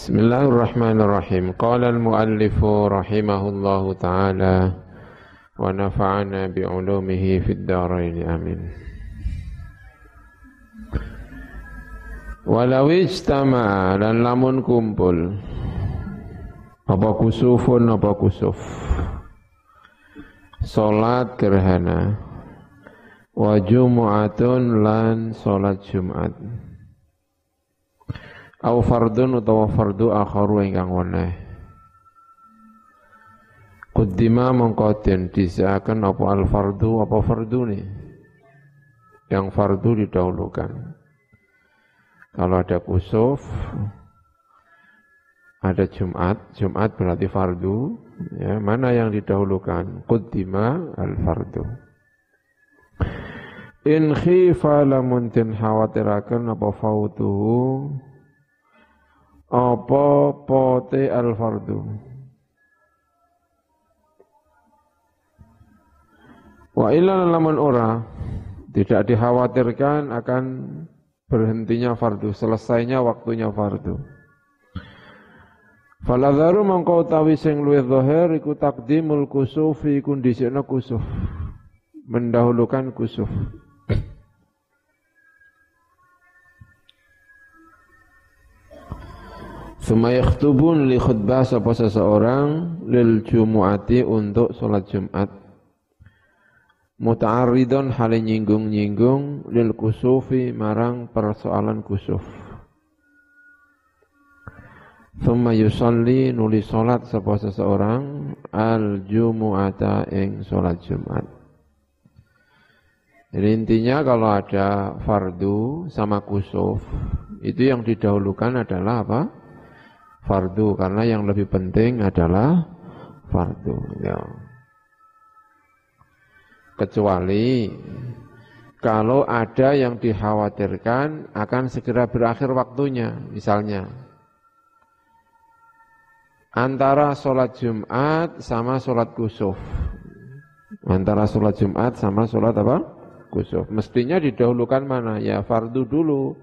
بسم الله الرحمن الرحيم. قال المؤلف رحمه الله تعالى ونفعنا بعلومه في الدارين. آمين. ولو اجتمع لن كمبل apa kusufun apa kusuf salat gerhana wa jumu'atun lan salat. Au fardun utawa fardu akharu ingkang weneh. Kuddima mengkotin disaakan apa al fardu apa fardu nih yang fardu didahulukan. Kalau ada kusuf ada Jumat Jumat berarti fardu ya mana yang didahulukan? Kuddima al fardu. In khifa lamun tin khawatiraken apa fautuhu apa pote al fardu wa illa lamun ora tidak dikhawatirkan akan berhentinya fardu selesainya waktunya fardu. Faladharu mangkau tawi sing luwih zahir iku takdimul kusufi kondisina kusuf mendahulukan kusuf Suma yakhtubun li khutbah sapa seseorang lil jumu'ati untuk sholat Jumat. Muta'arridun hale nyinggung-nyinggung lil kusufi marang persoalan kusuf. Suma yusalli nuli sholat sapa seseorang al jumu'ata ing sholat Jumat. Jadi intinya kalau ada fardu sama kusuf, itu yang didahulukan adalah apa? Fardu karena yang lebih penting adalah fardu ya. Kecuali kalau ada yang dikhawatirkan akan segera berakhir waktunya, misalnya antara sholat Jumat sama sholat kusuf. Antara sholat Jumat sama sholat apa? Kusuf. Mestinya didahulukan mana? Ya fardu dulu,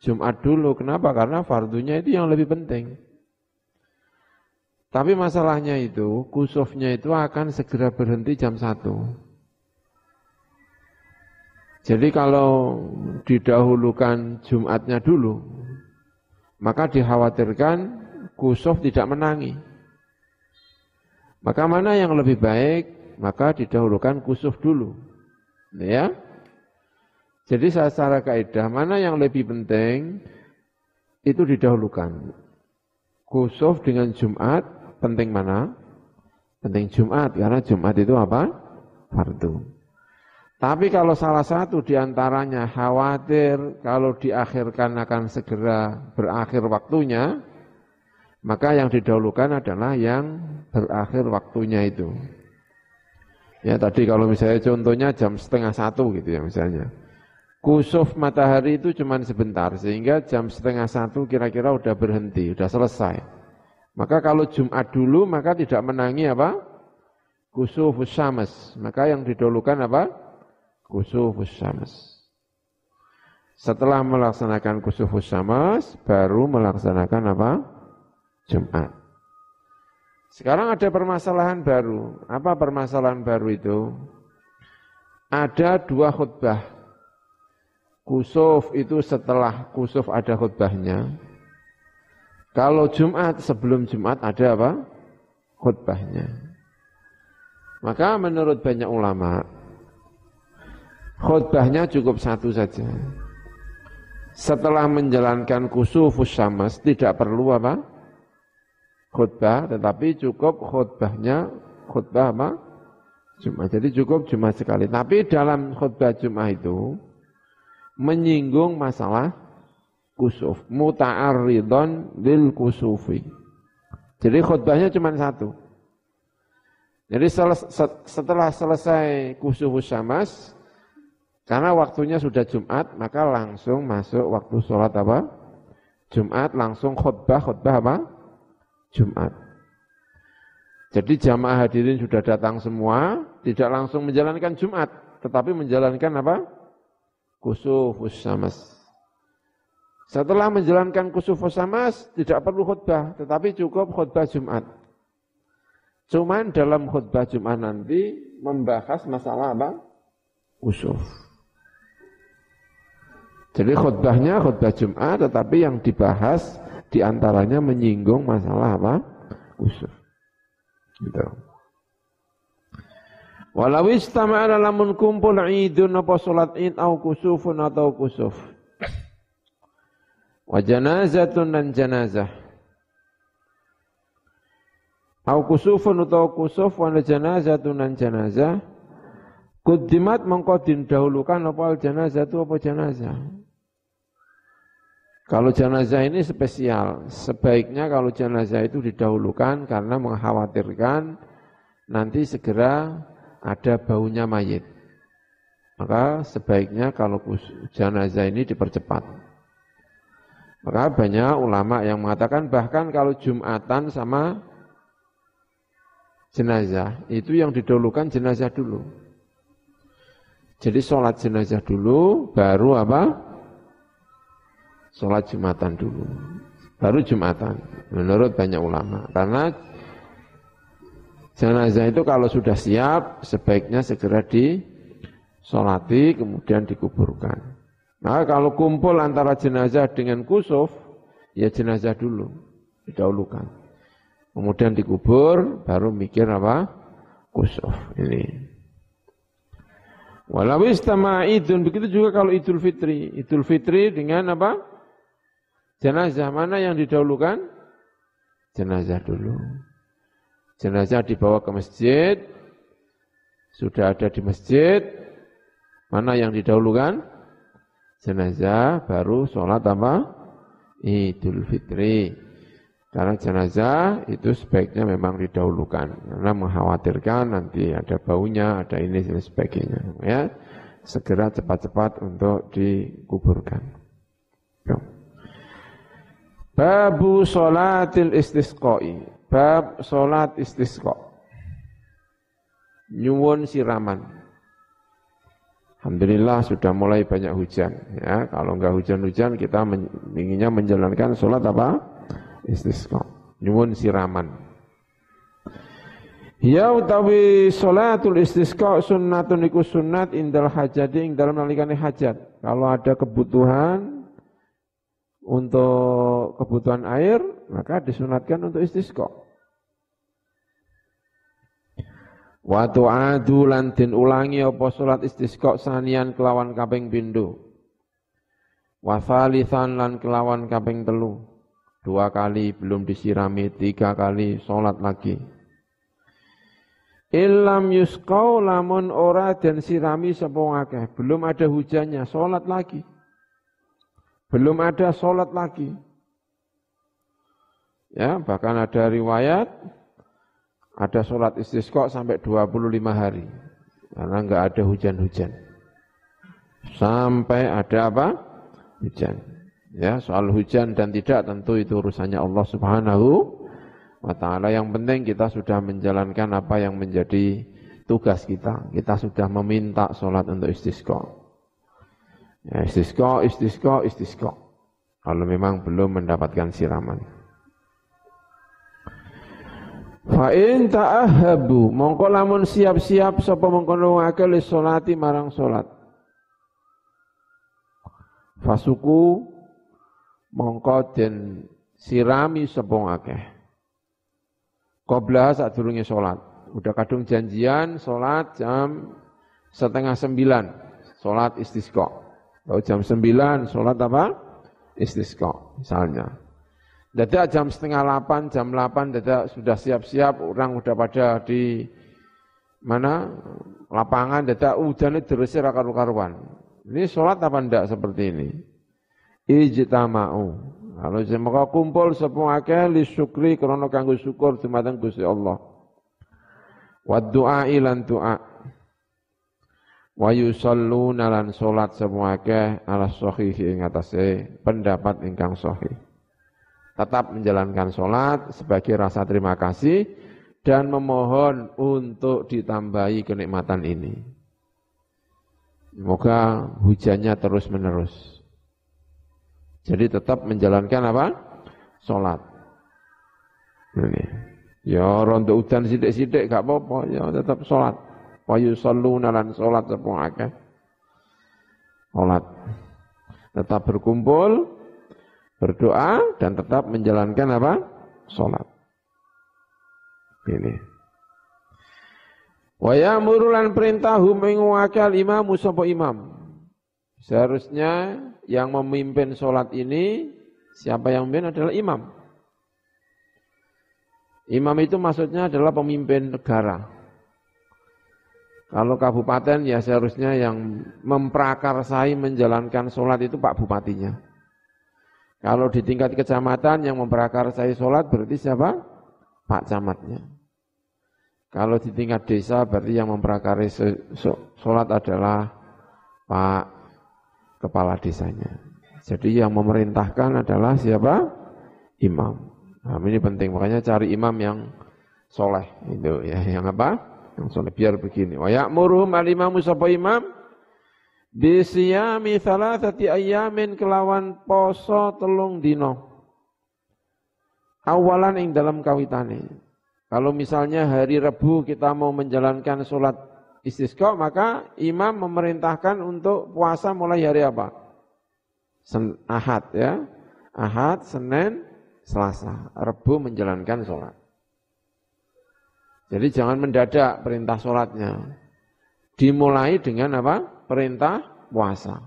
Jumat dulu. Kenapa? Karena fardunya itu yang lebih penting. Tapi masalahnya itu, kusufnya itu akan segera berhenti jam 1. Jadi kalau didahulukan Jumatnya dulu, maka dikhawatirkan kusuf tidak menangi. Maka mana yang lebih baik, maka didahulukan kusuf dulu. Ya. Jadi secara kaidah mana yang lebih penting itu didahulukan. Kusuf dengan Jumat penting mana? Penting Jumat, karena Jumat itu apa? Fardu. Tapi kalau salah satu di antaranya khawatir kalau diakhirkan akan segera berakhir waktunya, maka yang didahulukan adalah yang berakhir waktunya itu. Ya tadi kalau misalnya contohnya jam setengah satu gitu ya misalnya. Kusuf matahari itu cuma sebentar, sehingga jam setengah satu kira-kira udah berhenti, udah selesai. Maka kalau Jumat dulu maka tidak menangi apa? Kusufus syams. Maka yang didahulukan apa? Kusufus syams. Setelah melaksanakan kusufus syams baru melaksanakan apa? Jumat. Sekarang ada permasalahan baru. Apa permasalahan baru itu? Ada dua khutbah. Kusuf itu setelah kusuf ada khutbahnya. Kalau Jumat, sebelum Jumat ada apa? Khutbahnya. Maka menurut banyak ulama, khutbahnya cukup satu saja. Setelah menjalankan kusufus syams, tidak perlu apa? Khutbah, tetapi cukup khutbahnya, khutbah apa? Jumat. Jadi cukup Jumat sekali. Tapi dalam khutbah Jumat itu, menyinggung masalah kusuf. Muta'arridon lil kusufi. Jadi khutbahnya cuma satu. Jadi setelah selesai kusuf syamas, karena waktunya sudah Jumat, maka langsung masuk waktu sholat apa? Jumat langsung khutbah, khutbah apa? Jumat. Jadi jamaah hadirin sudah datang semua, tidak langsung menjalankan Jumat, tetapi menjalankan apa? Kusuf syamas. Setelah menjalankan kusuf samas tidak perlu khutbah, tetapi cukup khutbah Jumat. Cuman dalam khutbah Jumat nanti membahas masalah apa? Kusuf. Jadi khutbahnya khutbah Jumat, tetapi yang dibahas di antaranya menyinggung masalah apa? Kusuf. Gitu. Walau istama'ala lamun kumpul idun apa salat id au kusufun atau kusuf. Wa janazatun dan janazah. Au kusufun atau kusuf wa janazatun dan janazah. Kudimat mengkau dahulukan apa janazah itu apa janazah. Kalau jenazah ini spesial, sebaiknya kalau jenazah itu didahulukan karena mengkhawatirkan nanti segera ada baunya mayit. Maka sebaiknya kalau jenazah ini dipercepat. Maka banyak ulama yang mengatakan bahkan kalau Jumatan sama jenazah, itu yang didahulukan jenazah dulu. Jadi sholat jenazah dulu, baru apa? Sholat Jumatan dulu. Baru Jumatan, menurut banyak ulama. Karena Jenazah itu kalau sudah siap, sebaiknya segera disolati, kemudian dikuburkan. Nah kalau kumpul antara jenazah dengan kusuf, ya jenazah dulu, didahulukan. Kemudian dikubur, baru mikir apa? Kusuf. Ini. Walau istama idun, begitu juga kalau idul fitri. Idul fitri dengan apa? Jenazah mana yang didahulukan? Jenazah dulu. Jenazah dibawa ke masjid, sudah ada di masjid, mana yang didahulukan? Jenazah baru sholat apa? Idul Fitri. Karena jenazah itu sebaiknya memang didahulukan karena mengkhawatirkan nanti ada baunya, ada ini dan sebagainya. Ya, segera cepat-cepat untuk dikuburkan. Babu sholatil istisqai. Bab sholat istisqa. Nyuwun siraman. Alhamdulillah sudah mulai banyak hujan. Ya, kalau enggak hujan-hujan kita men inginnya menjalankan sholat apa? Istisqa. Nyuwun siraman. Ya utawi sholatul istisqa sunnatun iku sunnat indal hajati ing dalam nalikane hajat. Kalau ada kebutuhan untuk kebutuhan air, maka disunatkan untuk istisqa. Wa tu'adu lan den ulangi apa salat istisqa sanian kelawan kaping pindho. Wa thalithan lan kelawan kaping telu. Dua kali belum disirami, tiga kali salat lagi. Ilam yusqau lamun ora dan sirami sapa akeh, belum ada hujannya, salat lagi. Belum ada salat lagi. Ya, bahkan ada riwayat ada sholat istisqa sampai 25 hari. Karena enggak ada hujan-hujan. Sampai ada apa? Hujan. Ya, soal hujan dan tidak tentu itu urusannya Allah Subhanahu wa taala. Yang penting kita sudah menjalankan apa yang menjadi tugas kita. Kita sudah meminta sholat untuk istisqa. Ya, istisqa, istisqa, istisqa. Kalau memang belum mendapatkan siraman. Fa in ta'ahabu mongko lamun siap-siap sapa mengkono akeh salati marang salat. Fasuku mongko den sirami sapa akeh. Qobla sadurunge salat. Udah kadung janjian salat jam setengah sembilan. Salat istisqa. Atau jam sembilan salat apa? Istisqa misalnya. Dadak jam setengah delapan, jam delapan dadak sudah siap-siap, orang udah pada di mana lapangan, dadak hujan itu terus karu-karuan. Ini sholat apa enggak seperti ini? Ijtama'u. Kalau semoga kumpul semua akeh li syukri krono kanggo syukur dumateng Gusti Allah. Wa du'a ilan du'a. Wa yusalluna lan salat semua akeh ala sahih ing atase pendapat ingkang sahih tetap menjalankan sholat sebagai rasa terima kasih dan memohon untuk ditambahi kenikmatan ini. Semoga hujannya terus menerus. Jadi tetap menjalankan apa? Sholat. Ini. Ya rondo udan sidik-sidik gak apa-apa, ya tetap sholat. Wa yusalluna lan sholat sepung akeh. Sholat. Tetap berkumpul, berdoa, dan tetap menjalankan apa? Sholat. Ini. Wa ya'murulan perintahum ing wakil imam sapa imam. Seharusnya yang memimpin sholat ini siapa yang memimpin adalah imam. Imam itu maksudnya adalah pemimpin negara. Kalau kabupaten ya seharusnya yang memprakarsai menjalankan sholat itu Pak Bupatinya. Kalau di tingkat kecamatan yang memprakarsai sholat berarti siapa? Pak Camatnya. Kalau di tingkat desa berarti yang memprakarsai sholat adalah Pak Kepala Desanya. Jadi yang memerintahkan adalah siapa? Imam. Nah, ini penting, makanya cari imam yang soleh. Itu ya, yang apa? Yang soleh. Biar begini. Wa ya'muruhum al-imamu imam bisiyami thalathati ayamin kelawan poso telung dino. Awalan ing dalam kawitane. Kalau misalnya hari Rebu kita mau menjalankan sholat istisqa, maka imam memerintahkan untuk puasa mulai hari apa? Sen Ahad ya. Ahad, Senin, Selasa, Rebu menjalankan sholat. Jadi jangan mendadak perintah sholatnya. Dimulai dengan apa? Perintah puasa.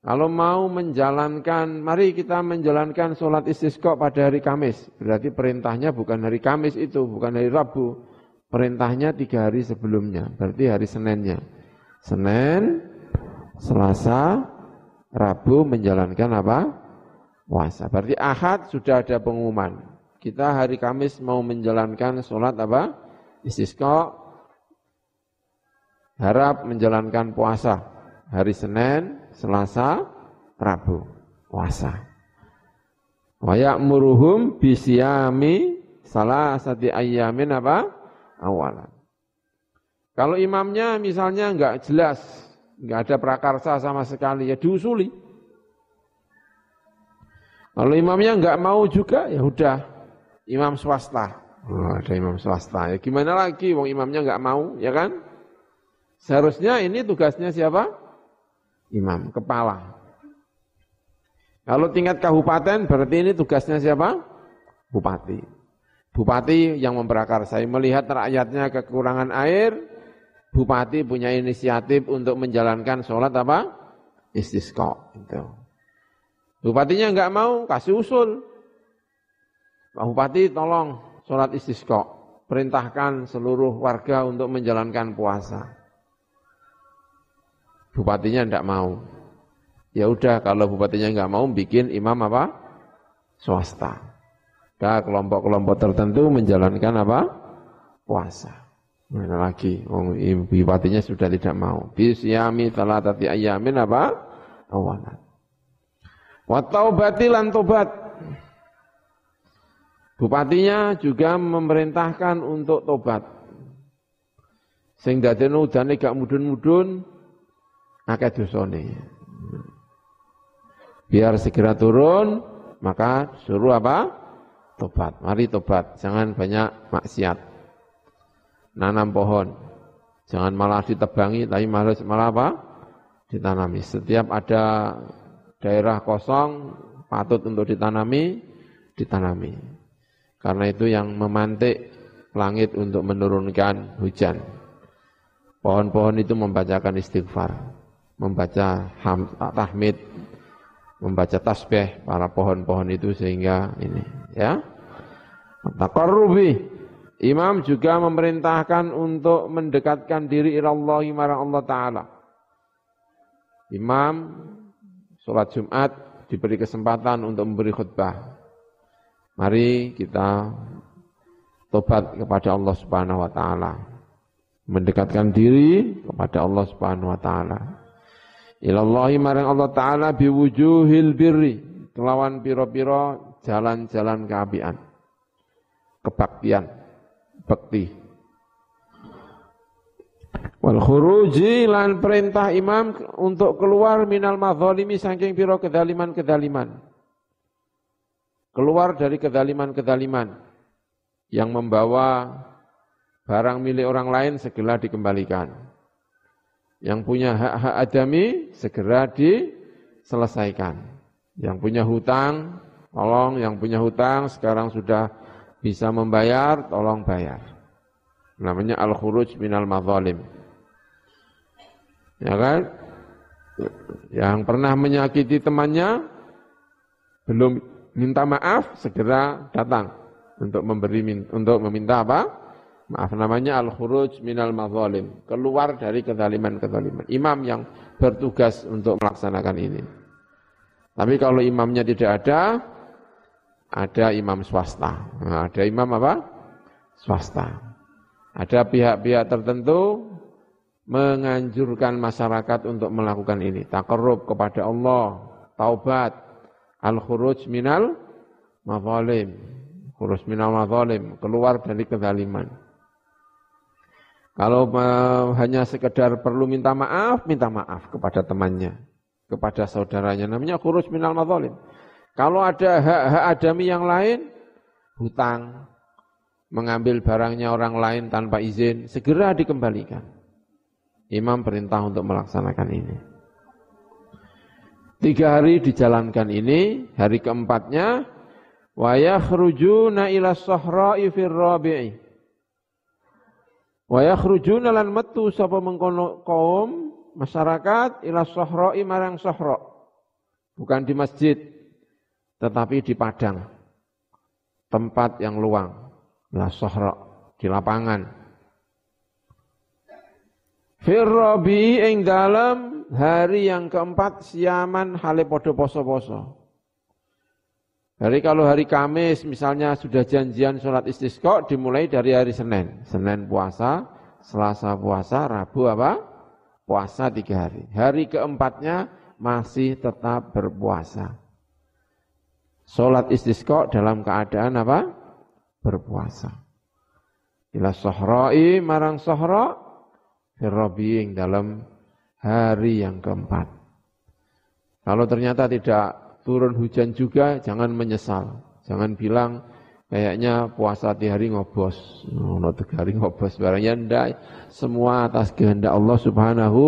Kalau mau menjalankan, mari kita menjalankan sholat istisqa pada hari Kamis. Berarti perintahnya bukan hari Kamis itu, bukan hari Rabu. Perintahnya tiga hari sebelumnya, berarti hari Seninnya. Senin, Selasa, Rabu menjalankan apa? puasa. Berarti ahad sudah ada pengumuman. Kita hari Kamis mau menjalankan sholat apa? Istisqa. Harap menjalankan puasa. Hari Senin, Selasa, Rabu. Puasa. Wa ya'muruhum bisyami salah satu ayamin apa? Awalan. Kalau imamnya misalnya enggak jelas, enggak ada prakarsa sama sekali, ya diusuli. Kalau imamnya nggak mau juga, ya udah imam swasta. Oh, ada imam swasta. Ya gimana lagi, wong imamnya nggak mau, ya kan? Seharusnya ini tugasnya siapa? Imam, kepala. Kalau tingkat kabupaten berarti ini tugasnya siapa? Bupati. Bupati yang saya melihat rakyatnya kekurangan air, bupati punya inisiatif untuk menjalankan sholat apa? Istisqa. Itu. Bupatinya enggak mau, kasih usul. Pak Bupati tolong sholat istisqa. Perintahkan seluruh warga untuk menjalankan puasa. Bupatinya enggak mau. Ya udah kalau bupatinya enggak mau bikin imam apa? Swasta. Nah, kelompok-kelompok tertentu menjalankan apa? Puasa. Mana lagi? Oh, bupatinya sudah tidak mau. Bisyami tati ayamin apa? Awalan. Wa taubati lan tobat. Bupatinya juga memerintahkan untuk tobat. Sing dadene udane gak mudun-mudun akeh dosane. Biar segera turun, maka suruh apa? Tobat. Mari tobat, jangan banyak maksiat. Nanam pohon. Jangan malah ditebangi, tapi malah, malah apa? Ditanami. Setiap ada daerah kosong patut untuk ditanami, ditanami. Karena itu yang memantik langit untuk menurunkan hujan. Pohon-pohon itu membacakan istighfar, membaca ham, tahmid, membaca tasbih para pohon-pohon itu sehingga ini ya. Taqarrubi Imam juga memerintahkan untuk mendekatkan diri ila Allah Allah taala. Imam sholat Jumat diberi kesempatan untuk memberi khutbah. Mari kita tobat kepada Allah Subhanahu wa taala. Mendekatkan diri kepada Allah Subhanahu wa taala. Ilallahi marang Allah taala biwujuhil birri, kelawan piro-piro jalan-jalan keapian. Kebaktian, bakti. Wal khuruji lan perintah imam untuk keluar minal madzalimi saking piro kedaliman-kedaliman. Keluar dari kedaliman-kedaliman yang membawa barang milik orang lain segera dikembalikan. Yang punya hak-hak adami segera diselesaikan. Yang punya hutang, tolong yang punya hutang sekarang sudah bisa membayar, tolong bayar. Namanya al-khuruj minal madzalim. Ya kan? Yang pernah menyakiti temannya belum minta maaf segera datang untuk memberi untuk meminta apa? Maaf namanya al-khuruj minal mazalim, keluar dari kezaliman-kezaliman. Imam yang bertugas untuk melaksanakan ini. Tapi kalau imamnya tidak ada, ada imam swasta. Nah, ada imam apa? Swasta. Ada pihak-pihak tertentu menganjurkan masyarakat untuk melakukan ini. Takarrub kepada Allah, taubat, al-khuruj minal mazalim. Khuruj minal mazalim, keluar dari kezaliman. Kalau hanya sekedar perlu minta maaf, minta maaf kepada temannya, kepada saudaranya. Namanya khuruj minal mazalim. Kalau ada hak-hak adami yang lain, hutang, mengambil barangnya orang lain tanpa izin, segera dikembalikan. Imam perintah untuk melaksanakan ini. Tiga hari dijalankan ini, hari keempatnya, wa yakhrujuna ila sahra'i fir rabi'i. Wa yakhrujuna lan metu sapa mengkono kaum masyarakat ila sahra'i marang sahra. Bukan di masjid, tetapi di padang. Tempat yang luang. La sahra, di lapangan. Firrobi ing dalam hari yang keempat siaman hale podo poso-poso. Hari kalau hari Kamis misalnya sudah janjian sholat istisqa dimulai dari hari Senin. Senin puasa, Selasa puasa, Rabu apa? Puasa tiga hari. Hari keempatnya masih tetap berpuasa. Sholat istisqa dalam keadaan apa? Berpuasa. Ila sohroi marang sohro firrobiing dalam hari yang keempat. Kalau ternyata tidak turun hujan juga, jangan menyesal. Jangan bilang kayaknya puasa di hari ngobos. Oh, no, hari ngobos barangnya ndak. Semua atas kehendak Allah Subhanahu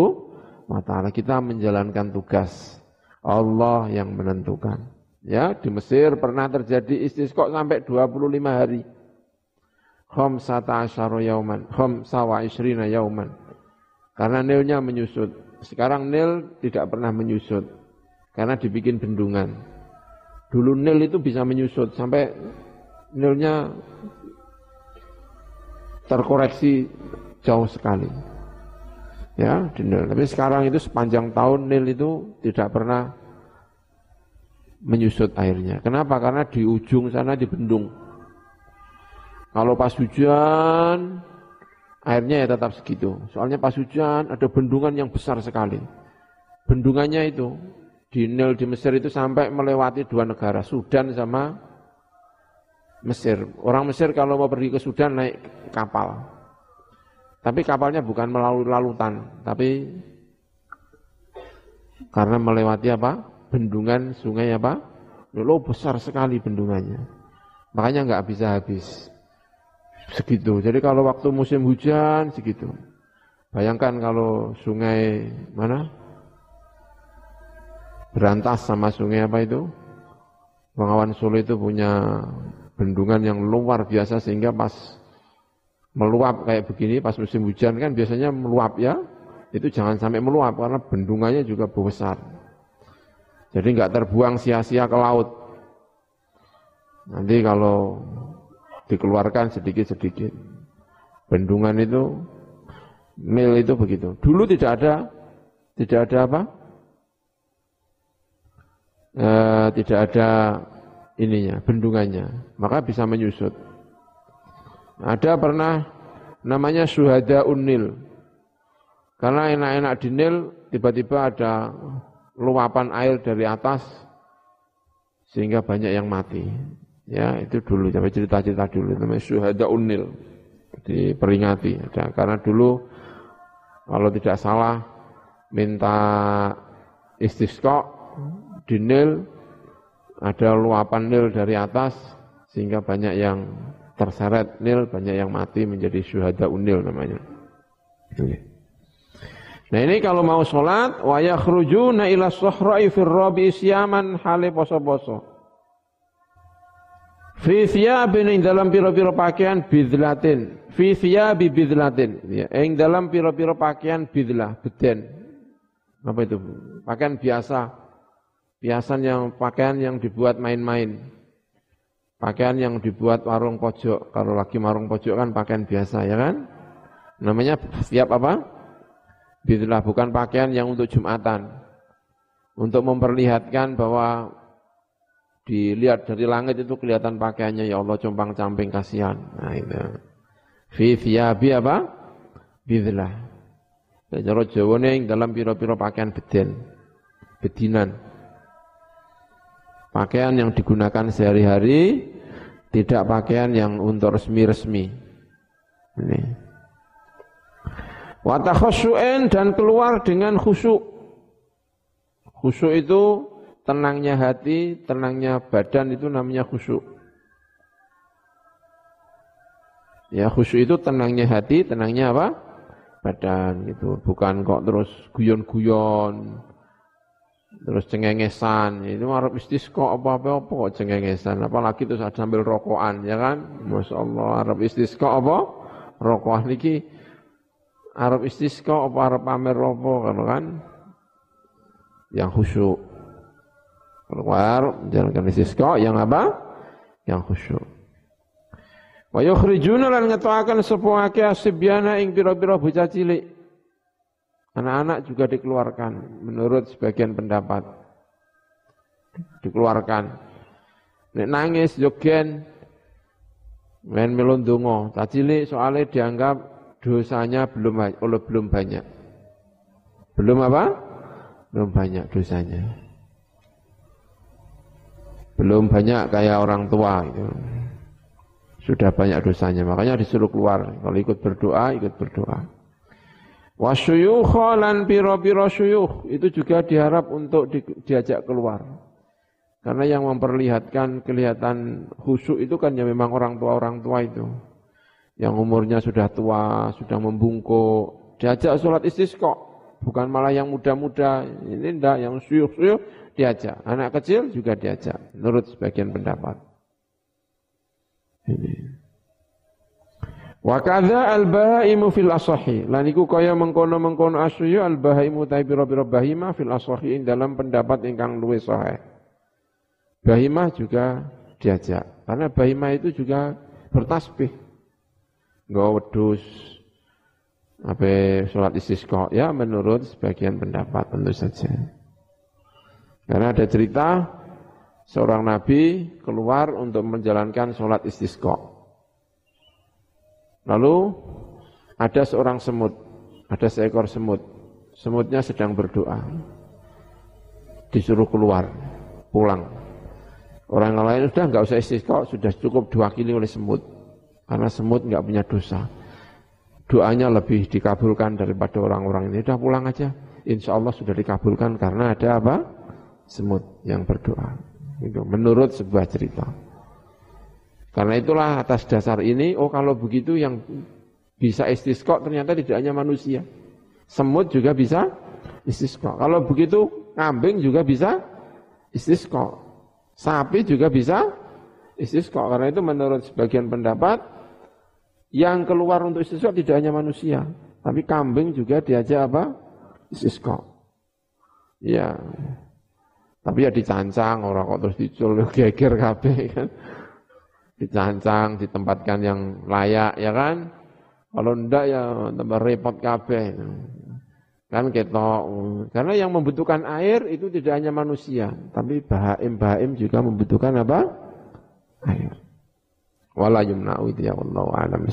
wa taala. Kita menjalankan tugas. Allah yang menentukan. Ya, di Mesir pernah terjadi istisqa sampai 25 hari. Khamsata asyara yauman, khamsa wa isrina yauman. Karena Nilnya menyusut. Sekarang Nil tidak pernah menyusut. Karena dibikin bendungan. Dulu Nil itu bisa menyusut sampai Nilnya terkoreksi jauh sekali. Ya, di Nil. Tapi sekarang itu sepanjang tahun Nil itu tidak pernah menyusut airnya. Kenapa? Karena di ujung sana dibendung. Kalau pas hujan, airnya ya tetap segitu. Soalnya pas hujan ada bendungan yang besar sekali. Bendungannya itu di Nil di Mesir itu sampai melewati dua negara, Sudan sama Mesir. Orang Mesir kalau mau pergi ke Sudan naik kapal. Tapi kapalnya bukan melalui lalutan, tapi karena melewati apa? Bendungan sungai apa? Lo besar sekali bendungannya. Makanya nggak bisa habis. Segitu. Jadi kalau waktu musim hujan segitu. Bayangkan kalau sungai mana? Berantas sama sungai apa itu? Bengawan Solo itu punya bendungan yang luar biasa sehingga pas meluap kayak begini pas musim hujan kan biasanya meluap ya. Itu jangan sampai meluap karena bendungannya juga besar. Jadi nggak terbuang sia-sia ke laut. Nanti kalau dikeluarkan sedikit-sedikit. Bendungan itu, mil itu begitu. Dulu tidak ada, tidak ada apa? E, tidak ada ininya, bendungannya. Maka bisa menyusut. Ada pernah namanya suhada unil. Karena enak-enak di Nil, tiba-tiba ada luapan air dari atas, sehingga banyak yang mati. Ya, itu dulu sampai cerita-cerita dulu namanya syuhada unil diperingati. Ya, karena dulu kalau tidak salah minta istisqa di Nil ada luapan Nil dari atas sehingga banyak yang terseret Nil, banyak yang mati menjadi syuhada unil namanya. Nah ini kalau mau sholat, wa yakhrujuna ila sahra'i fir rabi isyaman hale poso-poso. Fi thiyabin ing dalam piro-piro pakaian bidlatin. Fi thiyabi bidlatin. Ya, ing dalam piro-piro pakaian bidlah, beden. Apa itu? Pakaian biasa. Biasan yang pakaian yang dibuat main-main. Pakaian yang dibuat warung pojok. Kalau lagi warung pojok kan pakaian biasa ya kan? Namanya siap apa? Bidlah bukan pakaian yang untuk Jumatan. Untuk memperlihatkan bahwa dilihat dari langit itu kelihatan pakaiannya ya Allah compang camping kasihan. Nah itu. Fi thiyabi apa? Bidlah. Cara Jawa dalam piro-piro pakaian beden. Bedinan. Pakaian yang digunakan sehari-hari, tidak pakaian yang untuk resmi-resmi. Ini. Watakhusyu'in dan keluar dengan khusyuk. Khusyuk itu tenangnya hati, tenangnya badan itu namanya khusyuk. Ya khusyuk itu tenangnya hati, tenangnya apa? Badan gitu. Bukan kok terus guyon-guyon, terus cengengesan. Itu Arab istisqa apa-apa apa kok cengengesan. Apalagi terus sambil rokokan, ya kan? Masya Allah Arab istisqa apa? Rokokan ini Arab istisqa apa Arab pamer apa kan? Yang khusyuk keluar menjalankan istisqa yang apa? Yang khusyuk. Wa yukhrijuna lan ngetoaken sapa akeh asibyana ing pira-pira bocah cilik. Anak-anak juga dikeluarkan menurut sebagian pendapat. Dikeluarkan. Nek nangis jogen men melundungo, tak cilik soalnya dianggap dosanya belum oleh belum banyak. Belum apa? Belum banyak dosanya. Belum banyak kayak orang tua itu. Sudah banyak dosanya, makanya disuruh keluar. Kalau ikut berdoa, ikut berdoa. Wasyuyukha lan piro-piro syuyuh itu juga diharap untuk di, diajak keluar. Karena yang memperlihatkan kelihatan khusyuk itu kan ya memang orang tua-orang tua itu. Yang umurnya sudah tua, sudah membungkuk. Diajak sholat istisqa. Bukan malah yang muda-muda. Ini enggak, yang syuyuh-syuyuh diajak. Anak kecil juga diajak, menurut sebagian pendapat. Ini. Wa kadza al bahaimu fil asahi. Lan iku kaya mengkono-mengkono asyu al bahaimu ta pira-pira bahima fil asahi dalam pendapat ingkang luwih sahih. Bahimah juga diajak. Karena bahimah itu juga bertasbih. Enggak wedus apa sholat istisqa ya menurut sebagian pendapat tentu saja. Karena ada cerita seorang nabi keluar untuk menjalankan sholat istisqa. Lalu ada seorang semut, ada seekor semut. Semutnya sedang berdoa. Disuruh keluar, pulang. Orang lain sudah nggak usah istisqa, sudah cukup diwakili oleh semut. Karena semut nggak punya dosa. Doanya lebih dikabulkan daripada orang-orang ini. Sudah pulang aja. Insya Allah sudah dikabulkan karena ada apa? semut yang berdoa. Itu menurut sebuah cerita. Karena itulah atas dasar ini, oh kalau begitu yang bisa istisqa ternyata tidak hanya manusia. Semut juga bisa istisqa. Kalau begitu kambing juga bisa istisqa. Sapi juga bisa istisqa. Karena itu menurut sebagian pendapat, yang keluar untuk istisqa tidak hanya manusia. Tapi kambing juga diajak apa? Istisqa. Ya, tapi ya dicancang, orang kok terus dicul, geger kabeh kan. Dicancang, ditempatkan yang layak ya kan. Kalau ndak ya tambah repot kabeh. Kan ketok. Karena yang membutuhkan air itu tidak hanya manusia, tapi bahaim-bahaim juga membutuhkan apa? Air. Wala yumna'u ya Allah alam